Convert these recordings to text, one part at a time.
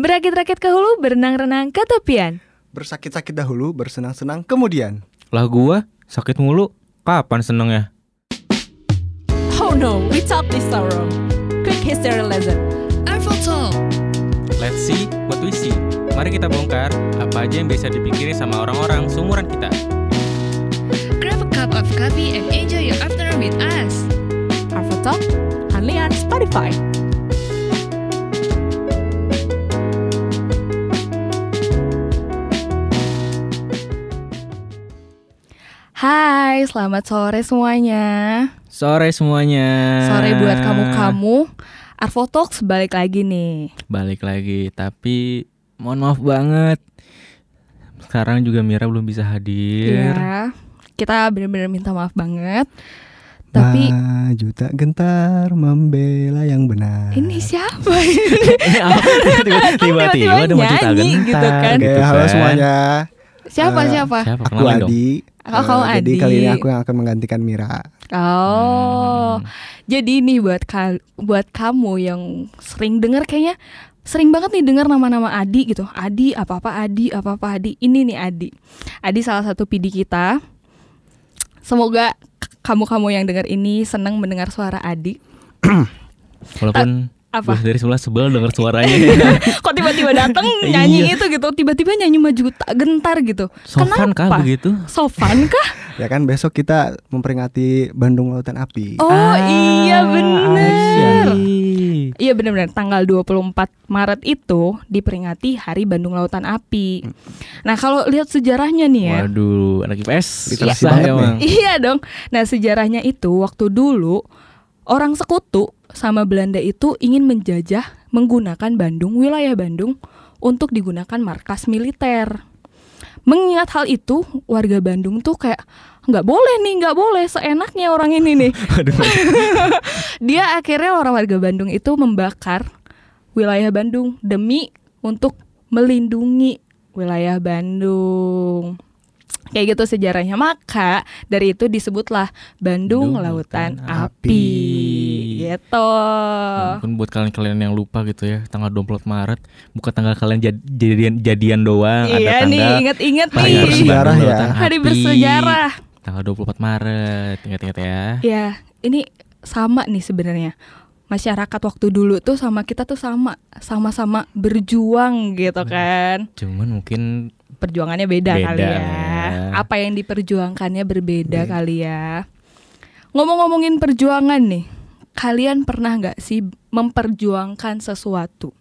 Berakit-rakit ke hulu, berenang-renang ke tepian. Bersakit-sakit dahulu, bersenang-senang kemudian. Lah gua sakit mulu. Kapan senengnya? Oh no, we talk this sorrow. Quick history lesson. Artful Talk. Let's see what we see. Mari kita bongkar apa aja yang bisa dipikirin sama orang-orang seumuran kita. Grab a cup of coffee and enjoy your afternoon with us. Arvo Talk, only on Spotify. Hai, selamat sore semuanya. Sore semuanya. Sore buat kamu-kamu. Arvo Talks balik lagi nih. Balik lagi, tapi mohon maaf banget. Sekarang juga Mira belum bisa hadir. Iya. Kita bener-bener minta maaf banget. Tapi Maju tak gentar membela yang benar. ini siapa? Tiba-tiba tiba-tiba ada tak nyanyi gentar gitu kan. Oke, gitu halo kan. semuanya. Siapa Eh, siapa? Siapa? Aku dong. Adi. Oh, kamu Eh, Jadi Adi. kali ini aku yang akan menggantikan Mira. Oh. Hmm. Jadi nih buat kal buat kamu yang sering dengar kayaknya sering banget nih dengar nama-nama Adi gitu. Adi apa-apa Adi apa-apa Adi. Ini nih Adi. Adi salah satu PD kita. Semoga kamu-kamu yang dengar ini senang mendengar suara Adi. Walaupun Apa? gua dari sebelah sebel denger suaranya. Kok tiba-tiba datang Iya. nyanyi itu gitu, tiba-tiba nyanyi maju tak gentar gitu. Sofan kah Kenapa? begitu? Sofan kah? Ya kan besok kita memperingati Bandung Lautan Api. Oh iya bener. Asyik. Iya benar-benar tanggal 24 Maret itu diperingati Hari Bandung Lautan Api. Nah, kalau lihat sejarahnya nih ya. Waduh, anak IPS emang. Iya dong. Nah, sejarahnya itu waktu dulu orang sekutu sama Belanda itu ingin menjajah menggunakan Bandung, wilayah Bandung untuk digunakan markas militer. Mengingat hal itu, warga Bandung tuh kayak nggak boleh nih, nggak boleh seenaknya orang ini nih. Dia akhirnya orang warga Bandung itu membakar wilayah Bandung demi untuk melindungi wilayah Bandung. Kayak gitu sejarahnya. Maka dari itu disebutlah Bandung, Bandung Lautan Lautan Api. Api. Gitu. Mungkin buat kalian-kalian yang lupa gitu ya, tanggal 24 Maret bukan tanggal kalian jad- jadian jadian doang, Iya ada nih, tanggal inget-inget Hari nih. bersejarah ya. Hari bersejarah. Tanggal 24 Maret, ingat-ingat ya. Ya, ini sama nih sebenarnya. Masyarakat waktu dulu tuh sama kita tuh sama, sama-sama berjuang gitu kan. Cuman mungkin Perjuangannya beda, Beda kali ya. ya. Apa yang diperjuangkannya berbeda Beda. kali ya. Ngomong-ngomongin perjuangan nih, kalian pernah nggak sih memperjuangkan sesuatu?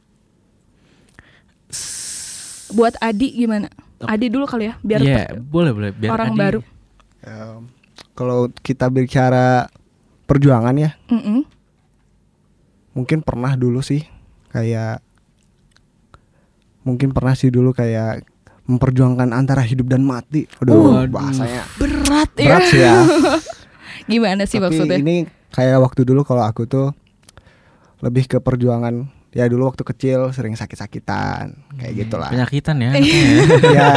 Buat Adi gimana? Adi dulu kali ya, biar Iya, per- boleh boleh biar orang Adi- baru. Em, kalau kita bicara perjuangan ya, Mm-mm. mungkin pernah dulu sih kayak mungkin pernah sih dulu kayak memperjuangkan antara hidup dan mati. Aduh, Waduh. bahasanya Berat ya. berat sih ya. Gimana sih Tapi maksudnya? ini kayak waktu dulu kalau aku tuh lebih ke perjuangan ya dulu waktu kecil sering sakit-sakitan kayak gitulah. Penyakitan ya. Iya. ya.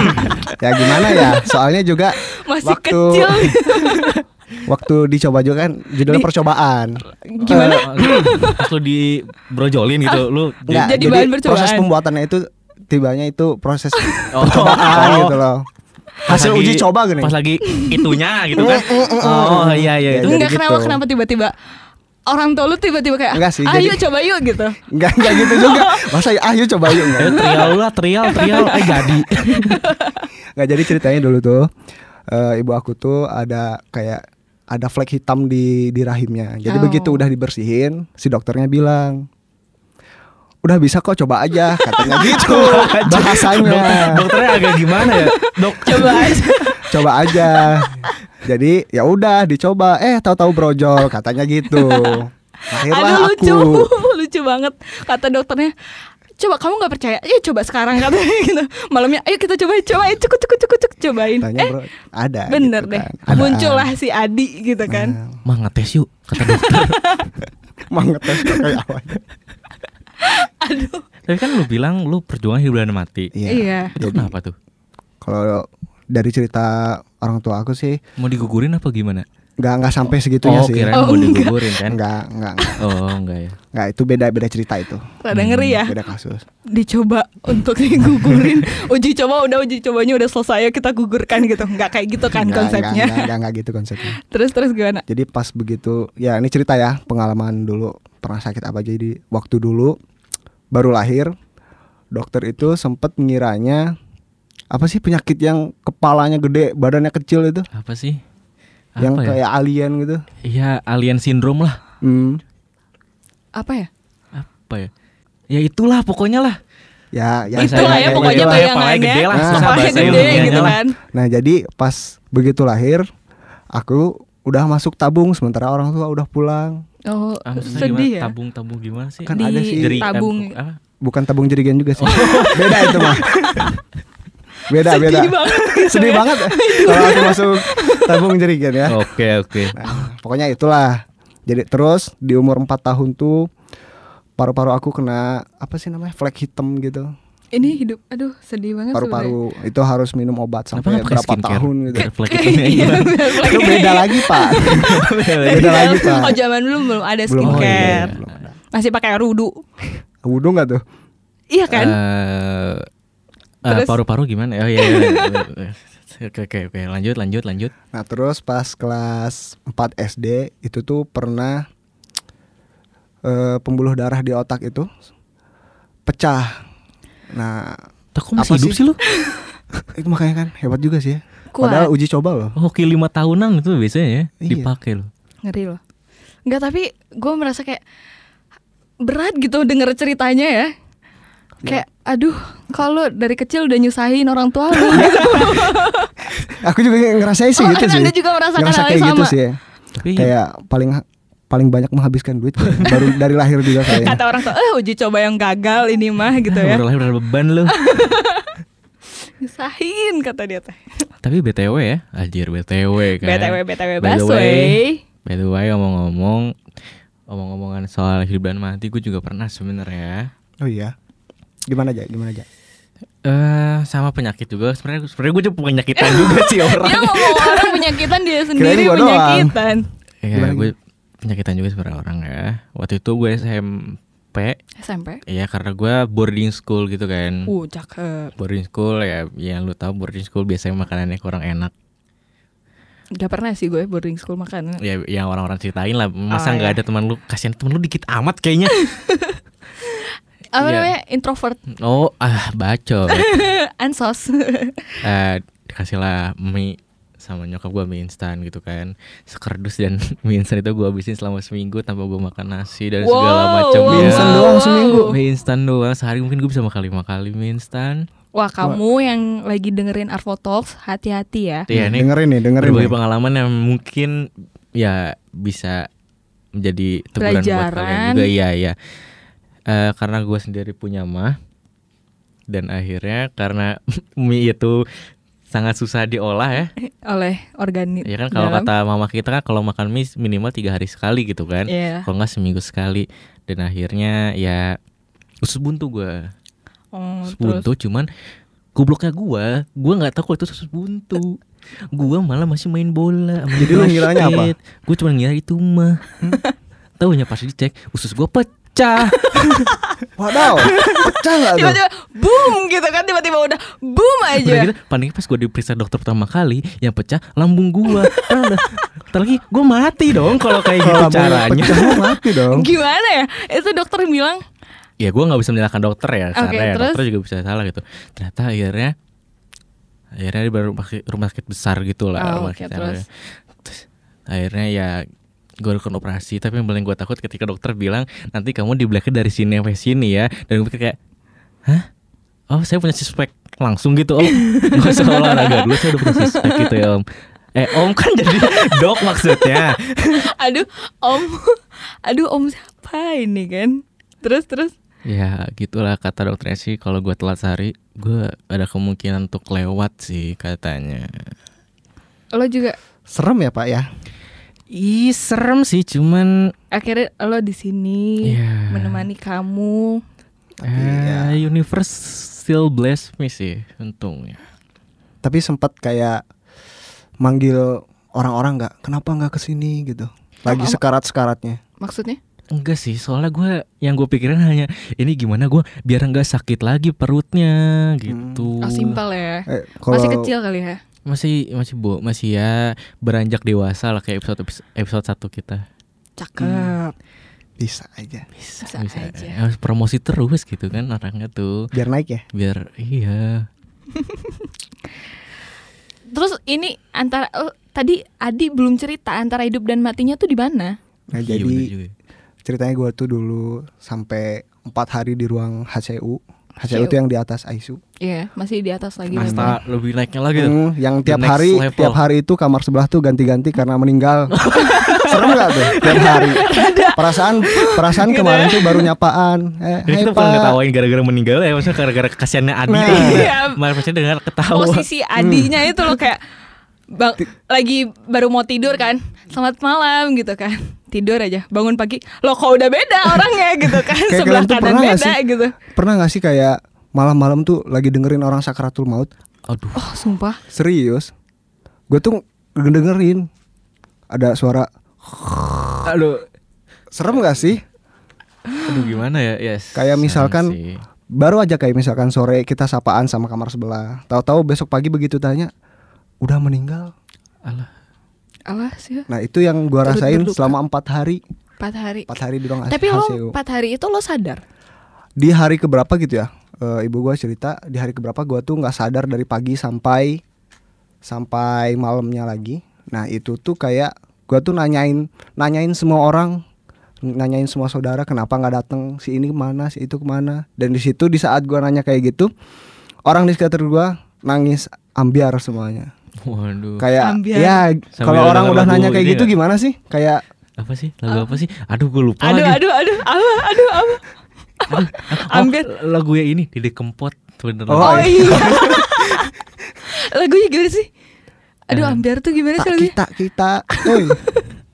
ya gimana ya? Soalnya juga Masih waktu- kecil. waktu dicoba juga kan judulnya Di- percobaan. Gimana? Eh, Pas lu di brojolin gitu, lu Enggak, Jadi jadi, bahan percobaan. proses pembuatannya itu tibanya itu proses Oh. percobaan Oh. gitu loh. Hasil lagi- uji coba gini. Pas lagi itunya gitu kan. Mm, mm, mm, Oh mm. iya iya Ya, itu. jadi Enggak kenapa gitu. kenapa tiba-tiba orang tua lu tiba-tiba kayak Enggak sih, ayo jadi- coba yuk gitu. Enggak enggak gitu juga. Masa ah yuk coba yuk enggak. Ayo trial lah, trial, trial, eh jadi. Enggak jadi ceritanya dulu tuh eh, ibu aku tuh ada kayak ada flek hitam di di rahimnya. Jadi Oh. begitu udah dibersihin, si dokternya bilang, "Udah bisa kok, coba aja." Katanya gitu bahasanya. Dokternya agak gimana ya? Dok, Coba aja. coba aja. Jadi ya udah dicoba, eh tahu-tahu brojol katanya gitu. Akhirnya Aduh lucu, aku lucu banget kata dokternya. Coba kamu nggak percaya? Ayo coba sekarang katanya gitu. Malamnya, ayo kita coba, coba, ayo cukup, cukup, cukup, cukup, cobain. tanya eh, bro, ada. bener gitu deh. kan. Ada. Muncullah si Adi gitu kan. Nah, mah ngetes yuk kata dokter. Mau ngetes kayak apa? Aduh. Tapi kan lu bilang lu perjuangan hidup dan mati. Iya. Iya. Itu Jadi- kenapa tuh? Kalau dari cerita orang tua aku sih Mau digugurin apa gimana? nggak nggak sampai segitunya oh, sih. kirain Oh, mau enggak. digugurin kan? Enggak, enggak, enggak. Oh, enggak ya. Enggak, itu beda beda cerita itu. Rada ngeri ya. Beda kasus. Dicoba untuk digugurin. uji coba udah uji cobanya udah selesai, yuk kita gugurkan gitu. Nggak kayak gitu kan Enggak, konsepnya. Enggak, enggak, enggak gitu konsepnya. terus terus gimana? Jadi pas begitu, ya ini cerita ya pengalaman dulu pernah sakit apa jadi waktu dulu baru lahir dokter itu sempat mengiranya apa sih penyakit yang kepalanya gede badannya kecil itu Apa sih? yang Apa ya? kayak alien gitu. Iya, alien syndrome lah. Hmm. Apa ya? Apa ya? Ya itulah pokoknya lah. Ya, ya Bahasa Itulah ya pokoknya bayangannya. Gede lah, Nah. Kepalanya gede gitu lah. kan. Nah jadi pas begitu lahir aku udah masuk tabung sementara orang tua udah pulang. Oh, Ah, maksudnya sedih gimana? ya. Tabung-tabung gimana sih? Kan Di ada sih Jeri- tabung. eh, apa? Bukan tabung jerigen juga sih. Beda itu mah. Beda beda. Sedih banget gitu Sedih ya. banget kalau aku masuk tabung jerigen ya. Oke, oke. Nah, pokoknya itulah. Jadi terus di umur 4 tahun tuh paru-paru aku kena apa sih namanya flek hitam gitu. Ini hidup, aduh sedih banget. Paru-paru itu harus minum obat Kenapa sampai pakai berapa skincare? tahun gitu. Ya Iya, Itu beda lagi, Pak. Beda lagi, Pak. Oh zaman dulu belum ada Belum Oh, iya, skincare. belum ada. Masih pakai rudu. Wudhu nggak tuh? Iya kan? Eh, eh, Terus? paru-paru gimana? Oh iya. iya. Oke, oke, oke. Lanjut, lanjut, lanjut. Nah terus pas kelas 4 SD itu tuh pernah eh, pembuluh darah di otak itu pecah. Nah kok masih Apa hidup sih? sih lu? itu makanya kan hebat juga sih ya. Kuat. Padahal uji coba loh. Oh, Hoki lima tahunan itu biasanya ya Iya. dipakai loh. Ngeri loh. Enggak tapi gue merasa kayak berat gitu denger ceritanya ya. Kayak aduh kalau dari kecil udah nyusahin orang tua lu gitu. Aku juga ngerasain sih Oh, gitu sih. Anda juga merasakan Ngerasa hal kayak yang gitu sama? sih. ya. Tapi Kayak paling paling banyak menghabiskan duit baru dari lahir juga kayaknya. Kata orang tua, eh uji coba yang gagal ini mah gitu ya. baru lahir udah beban lu. Nyusahin kata dia teh. Tapi BTW ya, anjir BTW kan. BTW BTW By the way, Baswe. By the way, ngomong-ngomong omong-omongan soal hidup dan mati gue juga pernah sebenarnya. Oh iya. Gimana aja? Gimana aja? Eh sama penyakit juga. Sebenarnya sebenarnya gue juga penyakitan juga sih orang. Dia ngomong orang penyakitan dia sendiri penyakitan. Iya, gue penyakitan juga sebenarnya orang ya. Waktu itu gue SMP, SMP. ya karena gue boarding school gitu kan. Uh, cakep. Boarding school ya, yang lu tahu boarding school biasanya makanannya kurang enak. Gak pernah sih gue boarding school makan. Ya yang orang-orang ceritain lah, masa Oh, nggak iya. ada teman lu, kasihan teman lu dikit amat kayaknya. Apa Iya. namanya? Introvert. oh, ah bacot. Ansos. eh dikasihlah mie sama nyokap gue mie instan gitu kan. Sekerdus dan mie instan itu gue habisin selama seminggu tanpa gue makan nasi dan segala Wow, macam. wow, Mie instan wow, doang wow. seminggu. mie instan doang. Sehari mungkin gue bisa makan lima kali mie instan. Wah, kamu yang lagi dengerin Arvo Talks, hati-hati ya. Iya ini dengerin nih, dengerin berbagai nih. pengalaman yang mungkin ya bisa menjadi teguran buat kalian juga. Iya iya. Eh, karena gue sendiri punya mah dan akhirnya karena mie itu sangat susah diolah ya Oleh organik. Ya kan kalau dalam. kata mama kita kan kalau makan mie minimal tiga hari sekali gitu kan. Iya. Kalau nggak seminggu sekali. Dan akhirnya ya usus buntu gue. Oh, Usus terus. buntu cuman gobloknya gue, gue nggak tahu kalau itu usus buntu. gue malah masih main bola. Jadi lu ngiranya apa? Gue cuma ngira itu mah. Tahunya pas dicek usus gue pecah. Wadaw, pecah nggak tuh? Tiba-tiba boom gitu kan tiba-tiba udah boom Udah aja. gitu, paniknya pas gue diperiksa dokter pertama kali, yang pecah lambung gue. Udah, ntar lagi gue mati dong kalau kayak gitu caranya. pecah mati dong. Gimana ya? Itu dokter bilang ya gue nggak bisa menyalahkan dokter ya Oke, karena ya dokter juga bisa salah gitu ternyata akhirnya akhirnya di baru rumah sakit, rumah sakit besar gitu lah Oh, rumah oke, sakit terus? awalnya. Terus akhirnya ya gue lakukan operasi tapi yang paling gue takut ketika dokter bilang nanti kamu di dari sini sampai sini ya. Dan gue kayak hah? Oh saya punya suspek langsung gitu om. Nggak usah olahraga dulu saya udah punya suspek gitu ya om. Eh om kan jadi dok maksudnya. Aduh om. Aduh om siapa ini kan? Terus terus. Ya gitulah kata dokternya sih. Kalau gue telat sehari gue ada kemungkinan untuk lewat sih katanya. lo juga? Serem ya pak ya? Ih serem sih cuman akhirnya lo di sini Iya. menemani kamu eh, universe still bless me sih untungnya. Tapi sempat kayak manggil orang-orang nggak kenapa nggak ke sini gitu lagi Apa- sekarat sekaratnya Maksudnya? Enggak sih, soalnya gue yang gue pikirin hanya ini gimana gue biar nggak sakit lagi perutnya gitu. Oh, simpel ya. eh, Masih kecil kali ya. Masih masih bu, masih ya beranjak dewasa lah kayak episode episode satu kita. Cakep. bisa aja Bisa, Bisa aja. Harus promosi terus gitu kan orangnya tuh. biar naik ya Biar iya. Terus ini antara oh, tadi Adi belum cerita antara hidup dan matinya tuh di mana? nah Iya, jadi ceritanya gue tuh dulu sampai empat hari di ruang HCU HCU HCU. itu yang di atas ICU Iya, masih di atas lagi. memang. Asta lebih naiknya lagi tuh. Hmm, yang tiap hari level. tiap hari itu kamar sebelah tuh ganti-ganti karena meninggal serem gak tuh tiap hari perasaan perasaan kemarin tuh baru nyapaan eh, Ini hai kita bukan ketawain gara-gara meninggal ya, maksudnya gara-gara kasihannya Adi. Nah. Iya. Maksudnya dengan ketawa. Posisi Adinya itu loh kayak bang, lagi baru mau tidur kan. Selamat malam gitu kan. Tidur aja, bangun pagi. Loh kok udah beda orangnya gitu kan. Kayak Sebelah kanan beda sih? gitu. pernah gak sih kayak malam-malam tuh lagi dengerin orang sakaratul maut Aduh. Oh, sumpah. serius gue tuh dengerin ada suara Aduh. serem gak sih Aduh gimana ya? Yes. Kayak misalkan- sih. baru aja kayak misalkan sore kita sapaan sama kamar sebelah tahu-tahu besok pagi begitu tanya udah meninggal Alah. Awas ya. nah itu yang gua rasain berduka. selama empat hari Empat hari. empat hari di ruang Tapi lo empat hari itu lo sadar. di hari keberapa gitu ya eh, ibu gua cerita di hari keberapa gua tuh nggak sadar dari pagi sampai sampai malamnya lagi nah itu tuh kayak gua tuh nanyain nanyain semua orang nanyain semua saudara kenapa nggak datang si ini ke mana si itu ke mana dan di situ di saat gua nanya kayak gitu orang di sekitar gua nangis ambiar semuanya Waduh. kayak Ambiar. ya kalau orang udah lagu nanya kayak gitu nggak? gimana sih kayak apa sih? Lagu apa sih? Aduh gue lupa Aduh, lagi. aduh, aduh, apa, aduh, apa. Oh, Ambiar. lagu ya ini Didi Kempot bener Oh, Oh iya. iya. Lagunya gimana sih? Aduh, ambiar tuh gimana sih tak lagunya? kita kita Oi.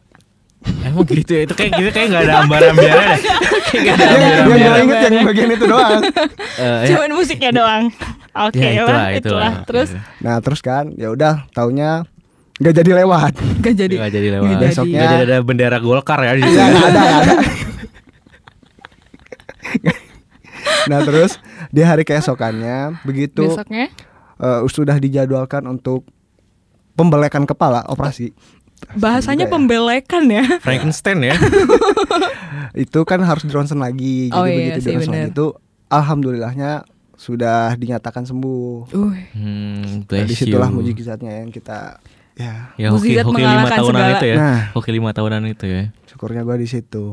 Emang gitu ya? Itu kayak gitu kayak gak ada ambar-ambiarnya deh. Kayak gak ada yang, yang gue inget yang bagian itu doang Eh, ya. Cuman musiknya doang. Oke Ya, itulah, lah, itulah. itulah. Terus Nah terus kan ya udah taunya nggak jadi lewat. gak jadi. Gak jadi lewat. Besoknya- Gak jadi ada bendera Golkar ya di situ. Iya nggak ada nggak ada. nah terus di hari keesokannya begitu Besoknya eh, sudah dijadwalkan untuk pembelekan kepala operasi. Bahasanya Juga ya. pembelekan ya. Frankenstein ya. Itu kan harus di ronsen lagi. Jadi Oh iya begitu sih, di ronsen bener. lagi itu alhamdulillahnya sudah dinyatakan sembuh. Uh, Hmm, Nah, di situlah mujizatnya yang kita ya Ya hoki, Mukjizat hoki lima mengalahkan tahunan segala. itu ya. Nah. Hoki lima tahunan itu ya. syukurnya gua di situ.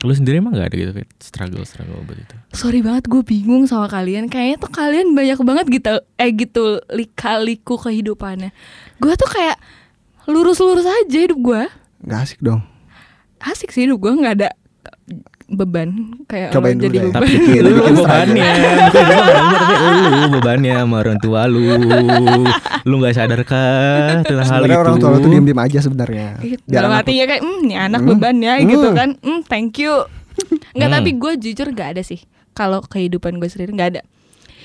Lu sendiri emang gak ada gitu kayak struggle struggle buat itu. sorry banget gue bingung sama kalian. Kayaknya tuh kalian banyak banget gitu eh gitu lika-liku kehidupannya. Gue tuh kayak lurus-lurus aja hidup gue. Nggak asik dong. Asik sih hidup gue nggak ada beban kayak Cobain dulu jadi deh. beban. Tapi Bikin- lu bikin bebannya, bukan lu nggak bener, tapi lu bebannya sama orang tua lu. Lu nggak sadarkah tentang hal itu? orang tua lu tuh diem-diem aja sebenarnya. Gitu. Dalam hatinya kayak hmm nih anak Hmm. beban ya Hmm. gitu kan. Hmm thank you. Enggak Hmm. tapi gue jujur gak ada sih. Kalau kehidupan gue sendiri nggak ada.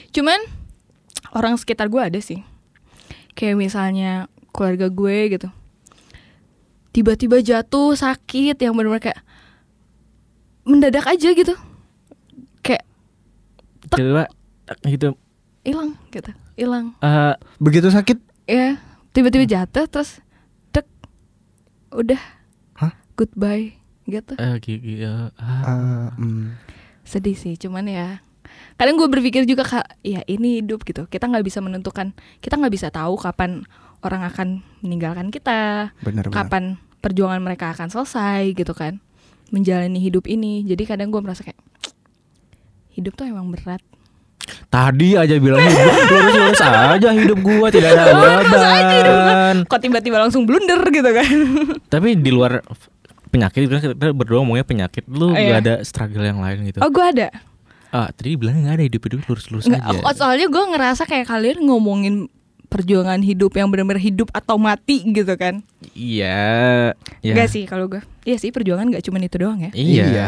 Cuman orang sekitar gue ada sih. Kayak misalnya keluarga gue gitu. Tiba-tiba jatuh sakit yang benar-benar kayak mendadak aja gitu. Kayak Coba gitu. hilang gitu. Hilang. eh, begitu sakit Ya, tiba-tiba jatuh terus dek udah Hah? goodbye gitu. eh, gigi, eh, ah. eh, hmm, sedih sih cuman ya kadang gue berpikir juga kak ya ini hidup gitu kita nggak bisa menentukan kita nggak bisa tahu kapan orang akan meninggalkan kita benar-benar. kapan perjuangan mereka akan selesai gitu kan menjalani hidup ini jadi kadang gue merasa kayak hidup tuh emang berat Tadi aja bilang hidup lurus-lurus aja hidup gua tidak ada Lurus gua. beban. kok tiba-tiba langsung blunder gitu kan Tapi di luar penyakit kan kita berdua ngomongnya penyakit lu Oh, gak iya. ada struggle yang lain gitu. oh gue ada Ah, tadi bilang gak ada hidup hidup lurus-lurus Nggak, aja. oh, soalnya gue ngerasa kayak kalian ngomongin perjuangan hidup yang benar-benar hidup atau mati gitu kan Iya. Ya. Enggak sih kalau gue Iya sih perjuangan gak cuma itu doang ya Iya. Iya.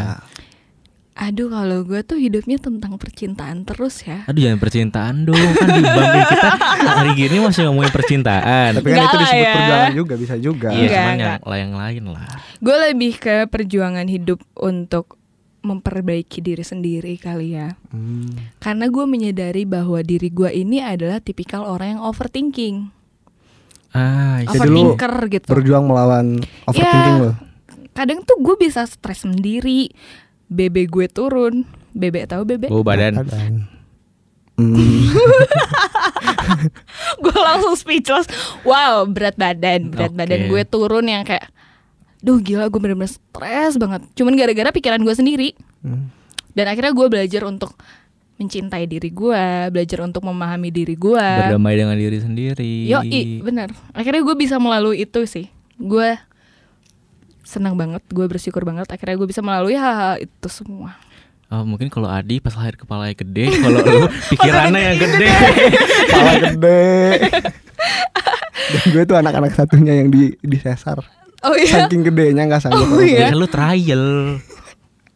Aduh kalau gue tuh hidupnya tentang percintaan terus ya. Aduh jangan percintaan dong kan di Bambang kita hari gini masih ngomongin percintaan. Tapi kan itu disebut ya. perjuangan juga bisa juga. Iya cuman yang lain lah. Gue lebih ke perjuangan hidup untuk memperbaiki diri sendiri kali ya. Hmm. Karena gue menyadari bahwa diri gue ini adalah tipikal orang yang overthinking, Ah, iya. Jadi lu overthinker gitu. Berjuang melawan overthinking Ya. lo. Kadang tuh gue bisa stres sendiri, BB gue turun, BB tahu BB? Bau badan. Hmm. gue langsung speechless. Wow, berat badan, berat Oke. badan gue turun yang kayak, duh gila gue bener-bener stres banget. Cuman gara-gara pikiran gue sendiri. Hmm. Dan akhirnya gue belajar untuk mencintai diri gue, belajar untuk memahami diri gue. Berdamai dengan diri sendiri. Yo, bener. Akhirnya gue bisa melalui itu sih. Gue senang banget, gue bersyukur banget. Akhirnya gue bisa melalui hal-hal itu semua. Oh, mungkin kalau Adi pas lahir kepalanya gede, kalau lu pikirannya yang gede. Kepala gede. Dan gue tuh anak-anak satunya yang di disesar. Oh iya. Saking gedenya nggak sanggup. Oh, iya. Ya lu trial.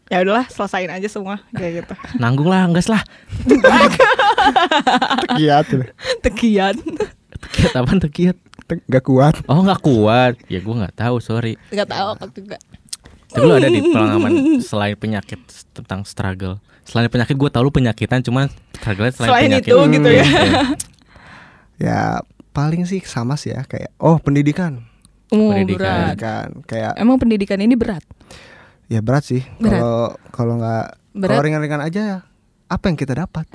Ya udahlah, selesain aja semua kayak gitu. Nanggung lah, enggak lah. Tekiat udah. Tekian. Tekiat apaan tekiat? Tek- Nggak kuat. Oh nggak kuat. Ya gua nggak tahu, sorry. Gak tahu aku juga. Tapi lu ada di pengalaman selain penyakit tentang struggle. Selain penyakit gue tau lu penyakitan cuman struggle selain, Selain penyakit. itu gitu ya. Ya paling sih sama sih ya kayak oh pendidikan. Oh, Pendidikan. berat. Pendidikan kayak Emang pendidikan ini berat. ya berat sih. Kalau kalau nggak kalau ringan-ringan aja ya apa yang kita dapat?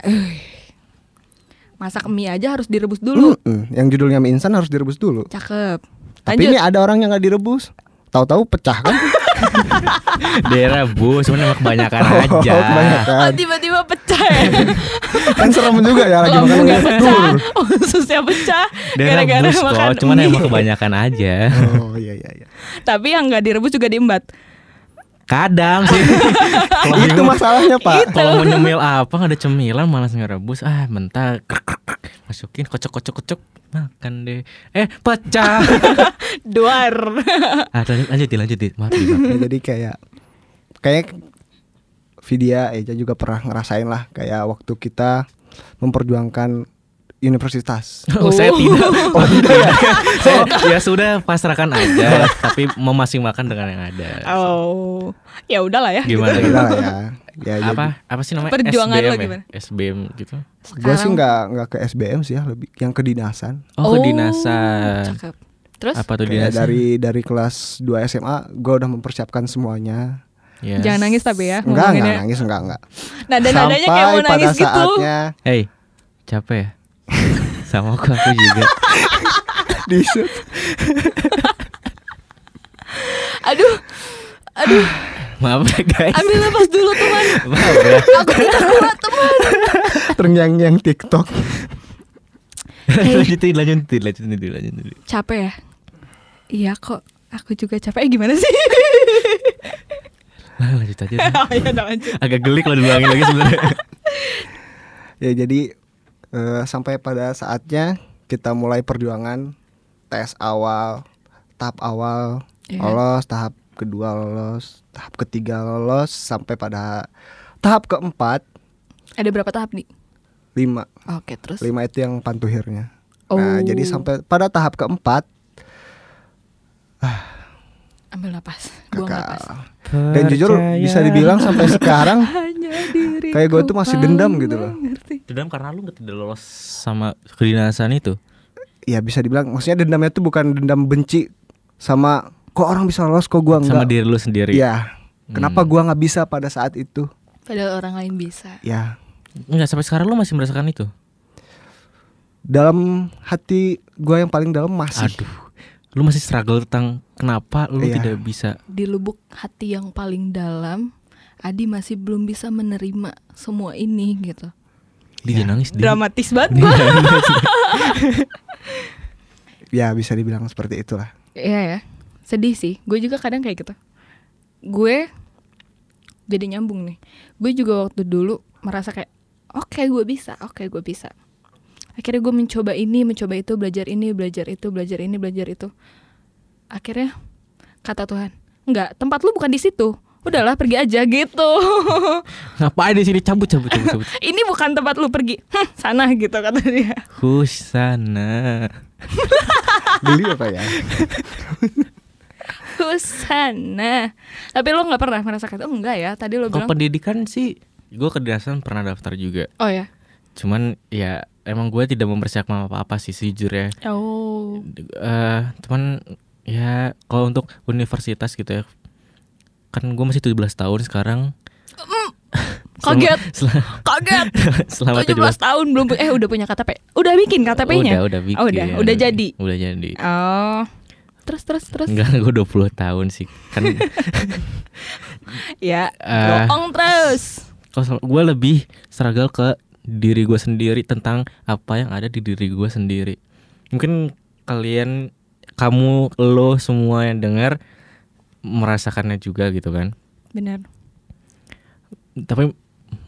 Masak mie aja harus direbus dulu. Mm-mm. Yang judulnya mie instan harus direbus dulu. Cakep. Tapi Lanjut. ini ada orang yang nggak direbus. Tahu-tahu pecah kan? Daerah bu, cuman emang kebanyakan Oh, aja. kebanyakan. Oh, tiba-tiba pecah ya. kan serem juga ya lagi makan mie pecah. telur. Oh, ususnya pecah. Daerah Gara-gara bus makan kok, cuman emang kebanyakan aja. Oh iya iya iya. Tapi yang nggak direbus juga diembat. Kadang sih. Itu bingung- masalahnya, Pak. Kalau mau nyemil apa nggak ada cemilan malas ngerebus ah mentah masukin kocok kocok kocok makan deh eh pecah Duar. ah lanjut lanjut lanjut maaf. Ya, jadi kayak kayak Vidya Eja juga pernah ngerasain lah kayak waktu kita memperjuangkan universitas. oh, saya tidak oh tidak ya saya ya sudah pasrahkan aja tapi memaksimalkan dengan yang ada Oh. Ya udahlah ya. gimana Ya gitu? udah lah ya. Ya apa apa sih namanya Perjuangan SBM lo ya? gimana? SBM gitu Gue sih nggak nggak ke SBM sih ya lebih yang kedinasan. oh, kedinasan Cakep. Terus apa tuh Kayak dinasan dari dari kelas 2 SMA gue udah mempersiapkan semuanya. Yes. jangan nangis tapi ya Enggak, enggak nangis enggak enggak. Nada-nadanya kayak mau Sampai nangis pada gitu. saatnya hey capek ya sama aku aku juga disut. Aduh. Aduh, maaf ya guys ambil napas dulu teman. maaf ya Aku tidak kuat teman. Terngiang-ngiang TikTok. lanjutin lanjutin lanjutin dulu lanjutin dulu Capek ya? Iya kok. Aku juga capek. Eh, gimana sih? Lah, lanjut aja oh, ya lanjut. agak gelik kalau diulangin lagi sebenarnya Ya jadi eh, sampai pada saatnya kita mulai perjuangan tes awal, tahap awal Iya. lolos, tahap kedua lolos, tahap ketiga lolos sampai pada tahap keempat Ada berapa tahap nih? lima Oke, terus. lima itu yang pantuhirnya. Oh. Nah jadi sampai pada tahap keempat Ambil napas. Buang napas. Dan jujur bisa dibilang sampai sekarang Kayak gue tuh masih dendam gitu loh. Dendam karena lu gak tidak lolos sama kedinasan itu ya bisa dibilang maksudnya dendamnya tuh bukan dendam benci sama kok orang bisa lolos kok gua enggak. sama diri lu sendiri Iya. Kenapa Hmm. gua nggak bisa pada saat itu? Padahal orang lain bisa. Ya, Enggak sampai sekarang lu masih merasakan itu dalam hati gua yang paling dalam masih. aduh lu masih struggle tentang kenapa lu Iya. tidak bisa Di lubuk hati yang paling dalam, Adi masih belum bisa menerima semua ini gitu. dia jangan nangis dia Dramatis banget gua. Ya bisa dibilang seperti itulah. Iya ya. Sedih sih. Gue juga kadang kayak gitu. Gue jadi nyambung nih. Gue juga waktu dulu merasa kayak oke gue bisa, oke gue bisa. Akhirnya gue mencoba ini, mencoba itu, belajar ini, belajar itu, belajar ini, belajar itu. Akhirnya kata Tuhan, enggak, tempat lu bukan di situ. udahlah pergi aja gitu. Ngapain di sini cabut cabut cabut cabut. Ini bukan tempat lu pergi. Hm, sana gitu kata dia. Husana. Beli apa ya? Sana. Tapi lo nggak pernah merasakan oh enggak ya? Tadi lo Kalau bilang pendidikan sih gue kedinasan pernah daftar juga. Oh ya. Cuman ya emang gue tidak mempersiapkan apa-apa sih sejujurnya. Oh. eh cuman ya kalau untuk universitas gitu ya kan gue masih 17 tahun sekarang Kaget. Selama, Kaget. selama 17 tahun belum eh udah punya KTP. Udah bikin KTP-nya. Udah, udah bikin. Oh, udah, udah jadi. Udah jadi. Oh. Terus terus terus. Enggak, gue 20 tahun sih. Kan Ya. Eh. Bohong terus. kalau gue lebih struggle ke diri gue sendiri tentang apa yang ada di diri gue sendiri. Mungkin kalian kamu lo semua yang dengar merasakannya juga gitu kan. Benar. Tapi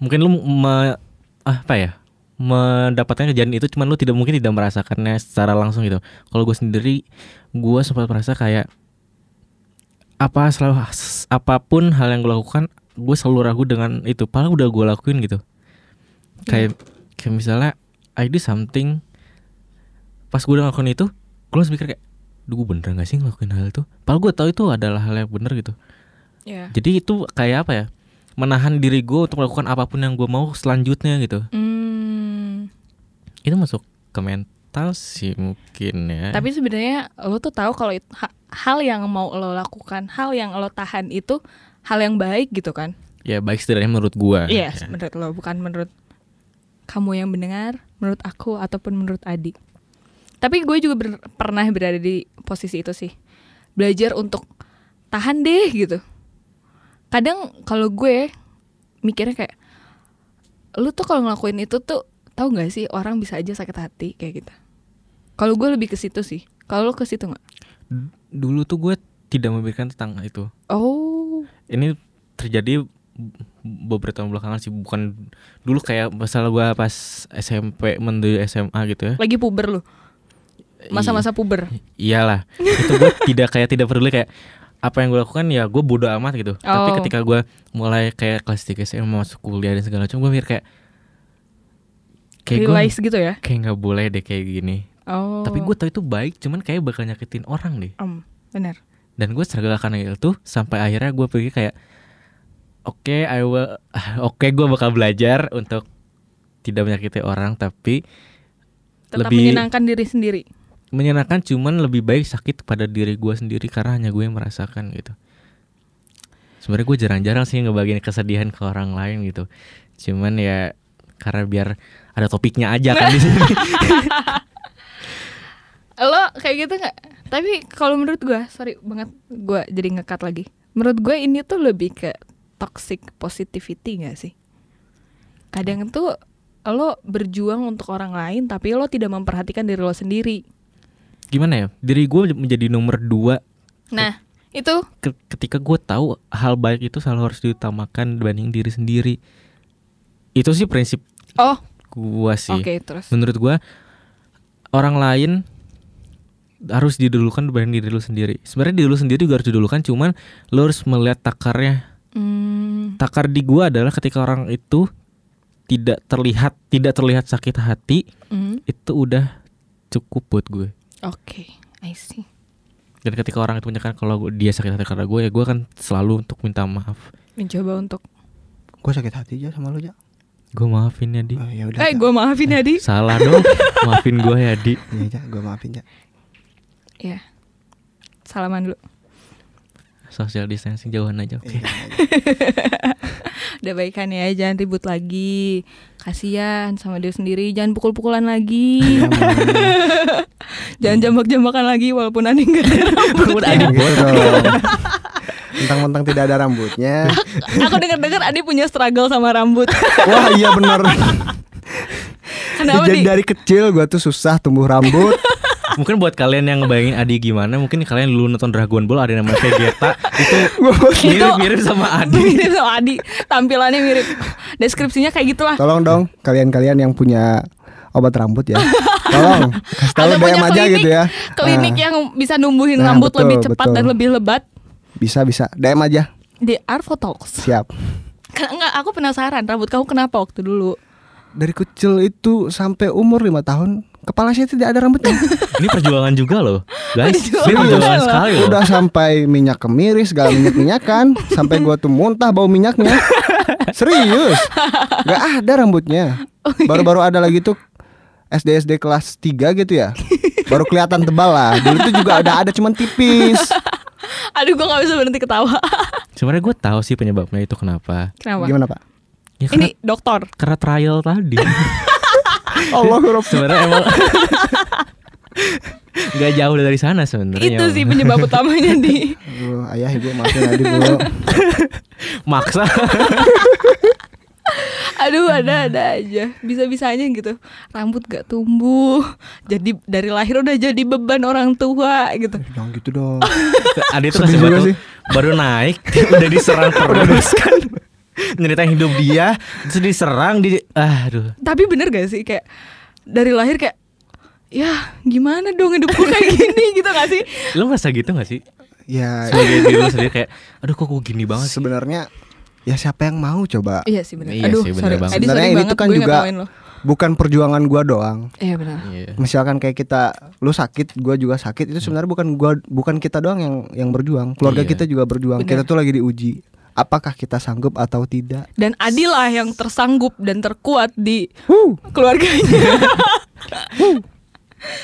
mungkin lu me, apa ya? mendapatkan kejadian itu cuman lu tidak mungkin tidak merasakannya secara langsung gitu. Kalau gue sendiri gue sempat merasa kayak apa selalu apa pun hal yang gue lakukan gue selalu ragu dengan itu padahal udah gue lakuin gitu kayak kayak misalnya I do something pas gue udah ngelakuin itu gue langsung mikir kayak Duh gue bener gak sih ngelakuin hal itu? Padahal gue tahu itu adalah hal yang bener gitu. Ya. Jadi itu kayak apa ya Menahan diri gue untuk melakukan apa pun yang gue mau selanjutnya gitu. Hmm. Itu masuk ke mental sih mungkin ya. Tapi sebenarnya lo tuh tahu kalau hal yang mau lo lakukan, hal yang lo tahan itu hal yang baik gitu kan? Ya baik setidaknya menurut gue Iya, menurut lo bukan menurut kamu yang mendengar, menurut aku ataupun menurut adik. Tapi gue juga ber- pernah berada di posisi itu sih. Belajar untuk tahan deh gitu. Kadang kalau gue mikirnya kayak lu tuh kalau ngelakuin itu tuh tahu nggak sih orang bisa aja sakit hati kayak gitu. Kalau gue lebih ke situ sih. Kalau lu ke situ nggak? Dulu tuh gue tidak memikirkan tentang itu Oh, Ini terjadi beberapa tahun belakangan sih Bukan dulu kayak masalah gue pas SMP menuju SMA gitu ya lagi puber lu. Masa-masa puber. iyalah itu gue tidak kayak tidak peduli kayak apa yang gue lakukan ya gue bodo amat gitu tapi Oh. ketika gue mulai kayak kelas 3 SMA masuk kuliah dan segala macam gue mikir kayak kayak gue Realize gitu ya. kayak nggak boleh deh kayak gini Oh. tapi gue tahu itu baik cuman kayak bakal nyakitin orang deh Em, benar. dan gue struggle itu sampai akhirnya gue pergi kayak oke I will oke gue bakal belajar untuk tidak menyakiti orang tapi Tetap Lebih- menyenangkan diri sendiri. menyenangkan cuman lebih baik sakit pada diri gue sendiri karena hanya gue yang merasakan gitu sebenarnya gue jarang-jarang sih ngebagiin kesedihan ke orang lain gitu cuman ya karena biar ada topiknya aja kan di sini Lo kayak gitu nggak? Tapi kalau menurut gua, sorry banget gua jadi ngekat lagi. Menurut gue ini tuh lebih ke toxic positivity gak sih? Kadang tuh lo berjuang untuk orang lain tapi lo tidak memperhatikan diri lo sendiri. gimana ya diri gue menjadi nomor dua Nah, itu ke- ketika gue tahu hal baik itu selalu harus diutamakan dibanding diri sendiri itu sih prinsip oh, gue sih oke terus. menurut gua orang lain harus didulukan dibanding diri lu sendiri. Sebenarnya diri lu sendiri juga harus didulukan, cuman lu harus melihat takarnya. Hmm, Takar di gua adalah ketika orang itu tidak terlihat tidak terlihat sakit hati, hmm, itu udah cukup buat gue. Oke, I see. Dan ketika orang itu menyatakan kalau gua- dia sakit hati karena gue, ya gue akan selalu untuk minta maaf. Mencoba untuk Gue sakit hati aja sama lu ya. Gue maafin ya di. Oh, ya udah. Eh, gue maafin ya, Di. Salah dong, maafin gue ya di. Iya, gue maafin ya. Ya. Salaman dulu. Social distancing jauhan aja. Oke. Iya, iya. Udah baikan ya, jangan ribut lagi. Kasian sama dia sendiri, jangan pukul-pukulan lagi. jangan jambak-jambakan lagi walaupun Ani enggak ada rambut. Gitu dong. Mentang-mentang tidak ada rambutnya. Aku dengar-dengar Adi punya struggle sama rambut. Wah iya bener. Kenapa Jadi nih? dari kecil gue tuh susah tumbuh rambut. Mungkin buat kalian yang ngebayangin Adi gimana, mungkin kalian dulu nonton Dragon Ball ada namanya Vegeta itu mirip-mirip sama Adi. Mirip sama Adi, tampilannya mirip. Deskripsinya kayak gitulah. Tolong dong kalian-kalian yang punya obat rambut ya. Tolong kasih tahu DM aja klinik, gitu ya. Klinik Nah, yang bisa numbuhin Nah, rambut betul, lebih cepat betul. dan lebih lebat. bisa bisa DM aja. di Arvo Talks. Siap. Karena enggak, aku penasaran rambut kamu kenapa waktu dulu? Dari kecil itu sampai umur lima tahun, kepala saya tidak ada rambutnya. Ini perjuangan juga loh, guys. Perjuangan Ini perjuangan loh. sekali loh. Udah sampai minyak kemiris, segala minyak minyakan, sampai gua tuh muntah bau minyaknya. Serius, nggak ada rambutnya. Baru-baru ada lagi tuh SD SD kelas 3 gitu ya. Baru kelihatan tebal lah. Dulu tuh juga ada ada cuman tipis. Aduh, gua nggak bisa berhenti ketawa. Sebenarnya gue tahu sih penyebabnya itu kenapa. Kenapa? Gimana pak? Ya karena, Ini dokter. karena trial tadi. Allah sebenarnya emang nggak jauh dari sana sebenarnya. Itu sih penyebab utamanya di Aduh, ayah ibu maafin adik bu. maksa. Aduh ada ada aja Bisa-bisanya gitu Rambut gak tumbuh Jadi dari lahir udah jadi beban orang tua gitu Jangan gitu dong. Juga batu sih. baru naik udah diserang terus kan. Nyeritain hidup dia, terus diserang di aduh. Tapi bener gak sih kayak Dari lahir kayak Ya gimana dong hidupku kayak gini gitu gak sih Lu merasa gitu gak sih? Ya Sebagai diri lu sendiri kayak aduh kok gue gini banget sebenarnya ya siapa yang mau coba? Iya sih bener Iya Aduh sih, bener sorry banget. Sebenarnya sorry ini tuh kan gue juga lo. Bukan perjuangan gua doang. Iya benar Iya. Misalkan kayak kita lu sakit, gua juga sakit itu sebenarnya bukan gua bukan kita doang yang yang berjuang. Keluarga Iya. kita juga berjuang. Bener. Kita tuh lagi diuji. Apakah kita sanggup atau tidak? Dan Adi lah yang tersanggup dan terkuat di Huh. keluarganya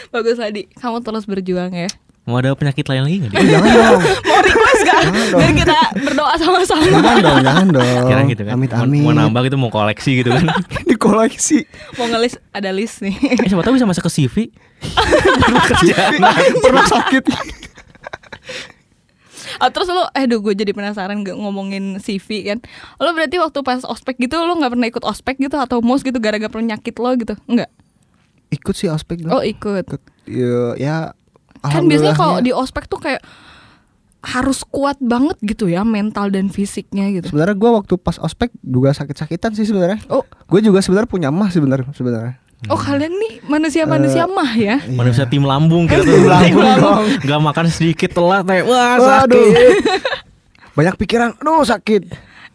Bagus Adi Kamu terus berjuang ya Mau ada penyakit lain lagi gak jangan dong. Mau request gak? Jangan dong. Biar kita berdoa sama-sama Jangan dong, jangan dong. Kira gitu kan. Amit Mau- amit. Mau, nambah gitu mau koleksi gitu kan. di koleksi. Mau ngelis ada list nih eh siapa tahu bisa masuk ke CV. Perlu kerjaan. Pernah sakit. Ah, terus lo, eh gue jadi penasaran gak ngomongin CV kan Lo berarti waktu pas ospek gitu lo gak pernah ikut ospek gitu atau mos gitu gara-gara penyakit lo gitu? Enggak? Ikut sih ospek Oh dong. ikut Ikut. Ya, ya Kan biasanya kalau di ospek tuh kayak harus kuat banget gitu ya mental dan fisiknya gitu sebenarnya gua waktu pas ospek juga sakit-sakitan sih sebenarnya. Oh, Gue juga sebenarnya punya mah sebenarnya sebenarnya. Oh kalian nih manusia-manusia mah ya? Iya. Manusia tim lambung kita tuh. Tim lambung dong. Gak makan sedikit telat kayak wah sakit. Banyak pikiran, aduh sakit.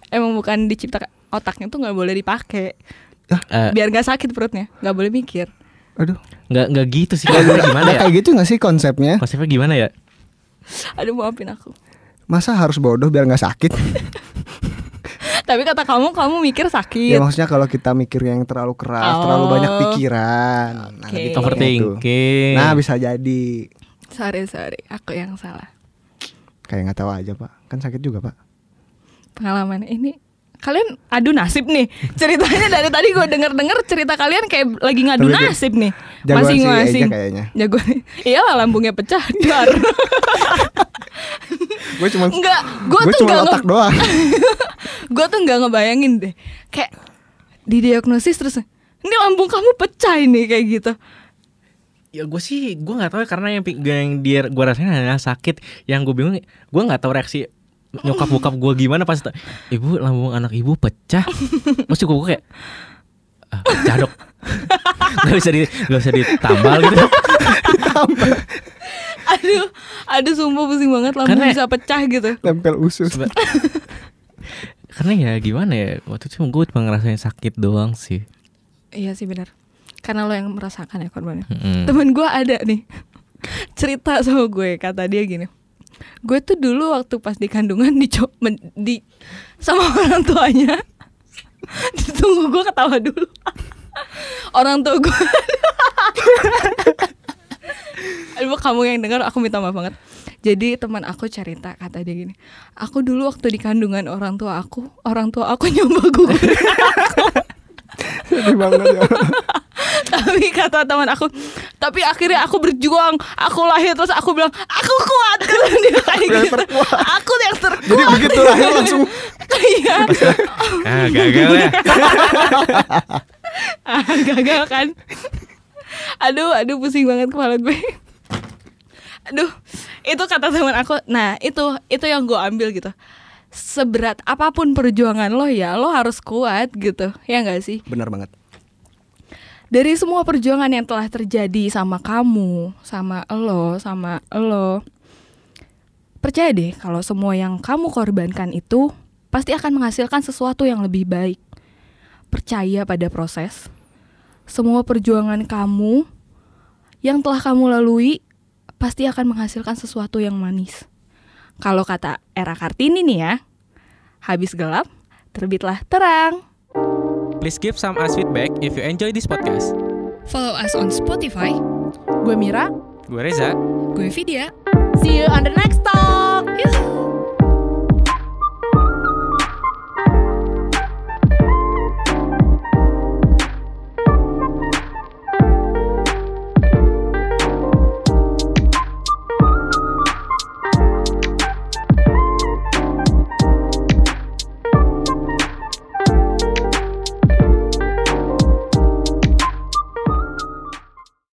Emang bukan diciptakan otaknya tuh nggak boleh dipakai Eh, biar nggak sakit perutnya, nggak boleh mikir. Aduh. nggak nggak gitu sih gimana Nggak ya? kayak gitu gak sih konsepnya? Konsepnya gimana ya? Aduh maafin aku. Masa harus bodoh biar nggak sakit? Tapi kata kamu, kamu mikir ya sakit. maksudnya kalau kita mikir yang terlalu keras, Oh. terlalu banyak pikiran. Nah, Oke. gitu Overthinking. Nah, bisa jadi. Sorry sorry, aku yang salah. Kayak nggak tahu aja, Pak. Kan sakit juga, Pak. Pengalaman ini kalian adu nasib nih ceritanya dari tadi gue denger denger cerita kalian kayak lagi ngadu Tapi nasib nih masing-masing kayaknya. jagoan iyalah lambungnya pecah dar Gue cuma enggak gue tuh cuma enggak otak doang. gue tuh nggak ngebayangin deh kayak didiagnosis terus ini lambung kamu pecah ini kayak gitu Ya gue sih gue nggak tahu ya, karena yang yang dia gue rasain hanya sakit. Yang gue bingung gue nggak tahu reaksi nyokap bokap gue gimana pas ibu lambung anak ibu pecah. Terus gue kayak ah, pecah dok. Gak bisa di gak bisa ditambal gitu. aduh aduh sumpah pusing banget lambung Karena- bisa pecah gitu Nempel usus. Karena ya gimana ya waktu itu gue cuma ngerasain sakit doang sih. iya sih benar. Karena lo yang merasakan ya korbannya. Mm-mm. temen gue ada nih. Cerita sama gue kata dia gini. Gue tuh dulu waktu pas di kandungan di, di sama orang tuanya. Ditunggu gue ketawa dulu. Orang tua gue Aduh kamu yang dengar aku minta maaf banget Jadi teman aku cerita kata dia gini Aku dulu waktu di kandungan orang tua aku Orang tua aku nyoba gugurin Sedih banget ya. tapi kata teman aku tapi akhirnya aku berjuang aku lahir terus aku bilang aku kuat kata dia kayak Yang gitu. terkuat. aku yang terkuat. Jadi begitu lahir langsung. Iya. Ah gagal ya. Ah, gagal kan? Aduh aduh pusing banget kepala gue aduh itu kata teman aku nah itu itu yang gue ambil gitu seberat apa pun perjuangan lo ya lo harus kuat gitu ya nggak sih benar banget. dari semua perjuangan yang telah terjadi sama kamu, sama lo, sama lo, Percaya deh kalau semua yang kamu korbankan itu pasti akan menghasilkan sesuatu yang lebih baik. Percaya pada proses. Semua perjuangan kamu yang telah kamu lalui pasti akan menghasilkan sesuatu yang manis. Kalau kata era Kartini nih ya, habis gelap, terbitlah terang. Please give some us feedback if you enjoy this podcast. Follow us on Spotify. Gue Mira, Gue Reza. Gue Vidya. see you on the next talk. Yuhu.